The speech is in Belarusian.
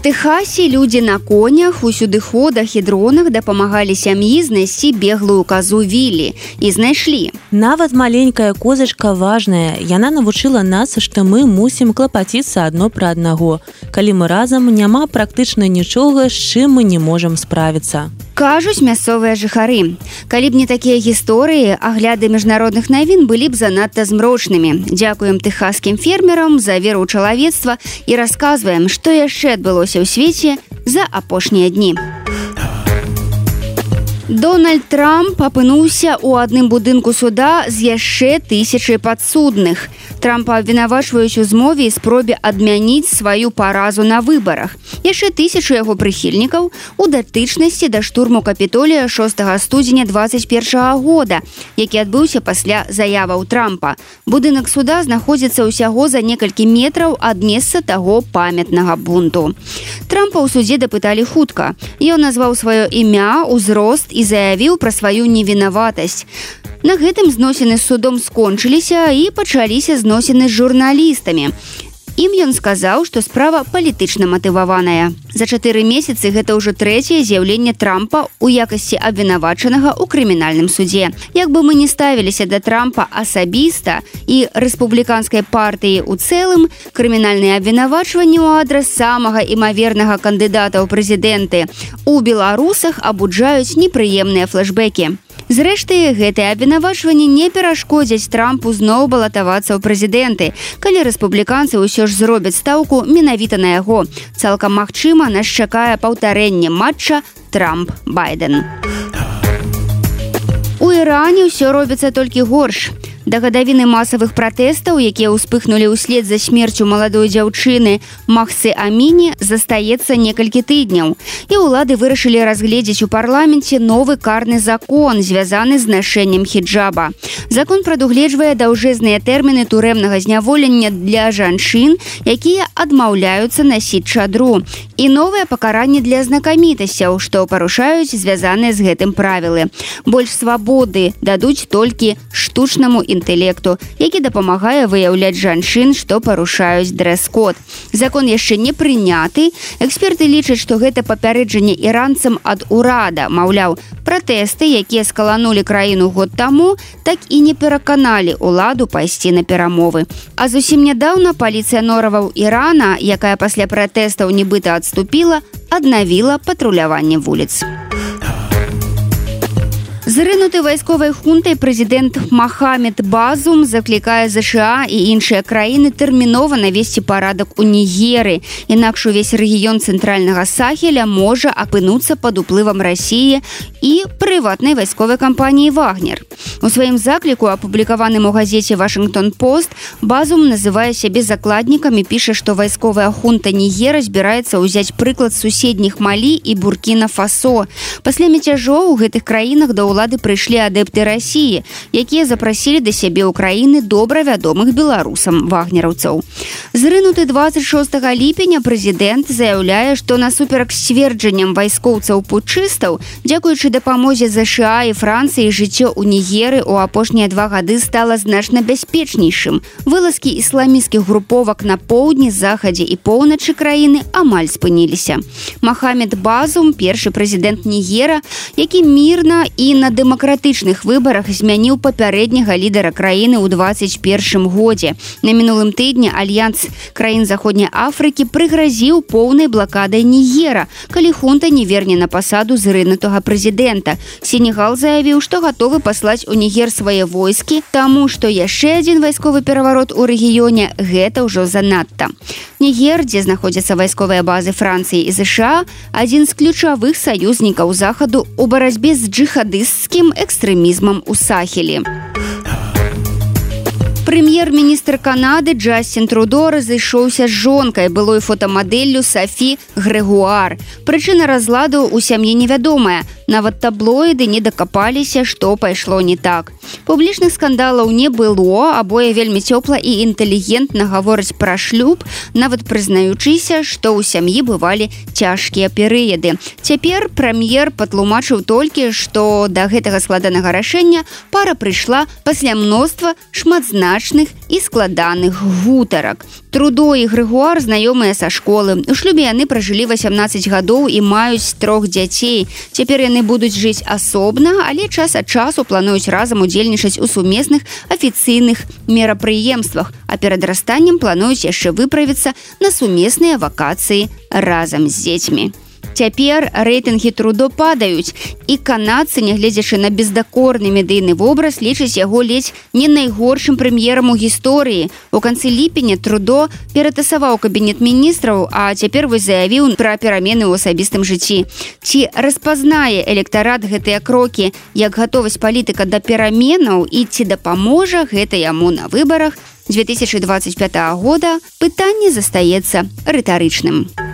Тэхасе людзі на конях у сюдыходах і дронах дапамагалі сям'і знайсці беглую казу вілі і знайшлі. Нават маленькая козачка важная, яна навучыла нас, што мы мусім клапаціцца адно пра аднаго. Калі мы разам няма практычна нічога, з чым мы не можам справіцца кажуць мясцовыя жыхары. Калі б не такія гісторыі агляды міжнародных навін былі б занадта змрочнымі. Дзякуем тэхасскім фермерам за веру ў чалавецтва і расказваем што яшчэ адбылося ў свеце за апошнія дні Дональд Трамп апынуўся ў адным будынку суда з яшчэ тысячы падсудных. Трампа абвінавачваюць у змове і спробе адмяніць сваю паразу на выбарах. Яшчэ тысячу яго прыхільнікаў у датычнасці да штурму капітолія 6 студзеня 21 года, які адбыўся пасля заяваў Трампа. Будынак суда знаходзіцца ўсяго за некалькі метраў ад месца таго памятнага бунту. Трампа ў судзе дапыталі хутка. Ён назваў сваё імя, узрост і заявіў пра сваю невінаватасць. На гэтым зносіны з судом скончыліся і пачаліся зносіны з журналістамі. Ім ён сказаў, што справа палітычна матываваная. За чатыры месяцы гэта ўжо трэцяе з'яўленне трампа ў якасці абвінавачанага ў крымінальным судзе. Як бы мы не ставіліся да трампа асабіста і рэспубліканскай партыі ў цэлым, крымінальныя абвінавачванні ў адрас самага імавернага кандыдата ў прэзідэнты. У беларусах абуджаюць непрыемныя флэшбэкі. Зрэшты, гэтыя абвінавачванні не перашкодзяць трампу зноў балатавацца ў прэзідэнты. Калі рэспубліканцы ўсё ж зробяць стаўку менавіта на яго. Цалкам магчыма, нас чакае паўтарэнне матча Трамп байден. У Іране ўсё робіцца толькі горш. Да гадавіны масавых пратэстаў, якія ўспыхнулі ўслед за смерцю маладой дзяўчыны Махсы Аміне застаецца некалькі тыдняў. І ўлады вырашылі разгледзець у парламенце новы карны закон, звязаны з нашэннем хіджаба. Закон прадугледжвае даўжэзныя тэрміны турэмнага зняволення для жанчын, якія адмаўляюцца насіць чадру. І новае пакаранне для знакамітасцяў, што парушаюць звязаныя з гэтым правілы. Больш свабоды дадуць толькі штучнаму інтэлекту, які дапамагае выяўляць жанчын, што парушаюць дрэс-код. Закон яшчэ не прыняты. Эксперты лічаць, што гэта папярэджанне іранцам ад урада, маўляў, пратэсты, якія скаланулі краіну год таму, так і не пераканалі ўладу пайсці на перамовы. А зусім нядаўна паліцыя нораваў Ірана, якая пасля пратэстаў нібыта адступіла, аднавіла патруляванне вуліц. Зрынуты вайсковай хунтай прэзідэнт Махамед Базум заклікае ЗША і іншыя краіны тэрмінова навесці парадак у Нігеры. Інакш увесь рэгіён цэнтральнага сахеля можа апынуцца пад уплывам рассіі і прыватнай вайсковай кампаніі Вагнер. У сваім закліку апублікаваным у газеце Вашингтон пост Базум называе сябе закладнікамі піша, што вайсковая хунта Нігера збіраецца ўзяць прыклад суседніх малі і буркіна фасо. Пасля мяцяжоў у гэтых краінах да ўлады ўлады прыйшлі адэпты рассіі якія запрасілі да сябе ўкраіны добра вядомых беларусам вагнераўцаў зрынуты 26 ліпеня прэзідэнт заяўляе што насуперак сцверджаннем вайскоўцаў путчыстаў дзякуючы дапамозе ЗША і францыі жыццё ў нігеры у апошнія два гады стала значна бяспечнейшым. Вылазкі ісламіцкіх груповак на поўдні захадзе і поўначы краіны амаль спыніліся. Махамед базум першы прэзідэнт нігера які мірна і на дэмакратычных выбарах змяніў папярэдняга лідара краіны ў 21 годзе. На мінулым тыдні альянс краін заходняй Афрыкі прыгразіў поўнай блакадай Нігера, калі хунта не верне на пасаду зрынутага прэзідэнта. Сенегал заявіў, што гатовы паслаць у Нігер свае войскі, таму што яшчэ адзін вайсковы пераварот у рэгіёне гэта ўжо занадта. Нігер, дзе знаходзяцца вайсковыя базы Францыі і ЗША, адзін з ключавых саюзнікаў захаду ў барацьбе з джихадыст расісцкім экстрэмізмам у сахелі. Прэм'ер-міністр Канады Джасцін Трудо разышоўся з жонкай былой фотамадэллю Сафі Грэгуар. Прычына разладу ў сям'і невядомая. Нават таблоіды не дакапаліся, што пайшло не так. Публічных скандалаў не было, абое вельмі цёпла і інтэлігентна гавораць пра шлюб, нават прызнаючыся, што ў сям'і бывалі цяжкія перыяды. Цяпер прэм'ер патлумачыў толькі, што да гэтага складанага рашэння пара прыйшла пасля мноства шматзна значных і складаных гутарак. Трудо і Грыгуар знаёмыя са школы. У шлюбе яны пражылі 18 гадоў і маюць трох дзяцей. Цяпер яны будуць жыць асобна, але час ад часу плануюць разам удзельнічаць у сумесных афіцыйных мерапрыемствах, а перад растаннем плануюць яшчэ выправіцца на сумесныя вакацыі разам з дзецьмі. Цяпер рэйтынгі трудо падаюць і канадцы, нягледзячы на бездакорны медыйны вобраз лічыць яго ледзь не найгоршым прэм'ерам у гісторыі. У канцы ліпеня трудо ператасаваў кабінет міністраў, а цяпер вы заявіў пра перамены ў асабістым жыцці. Ці распазнае электарат гэтыя крокі як гатовасць палітыка да пераменаў і ці дапаможа гэта яму на выбарах 2025 года пытанне застаецца рытарычным.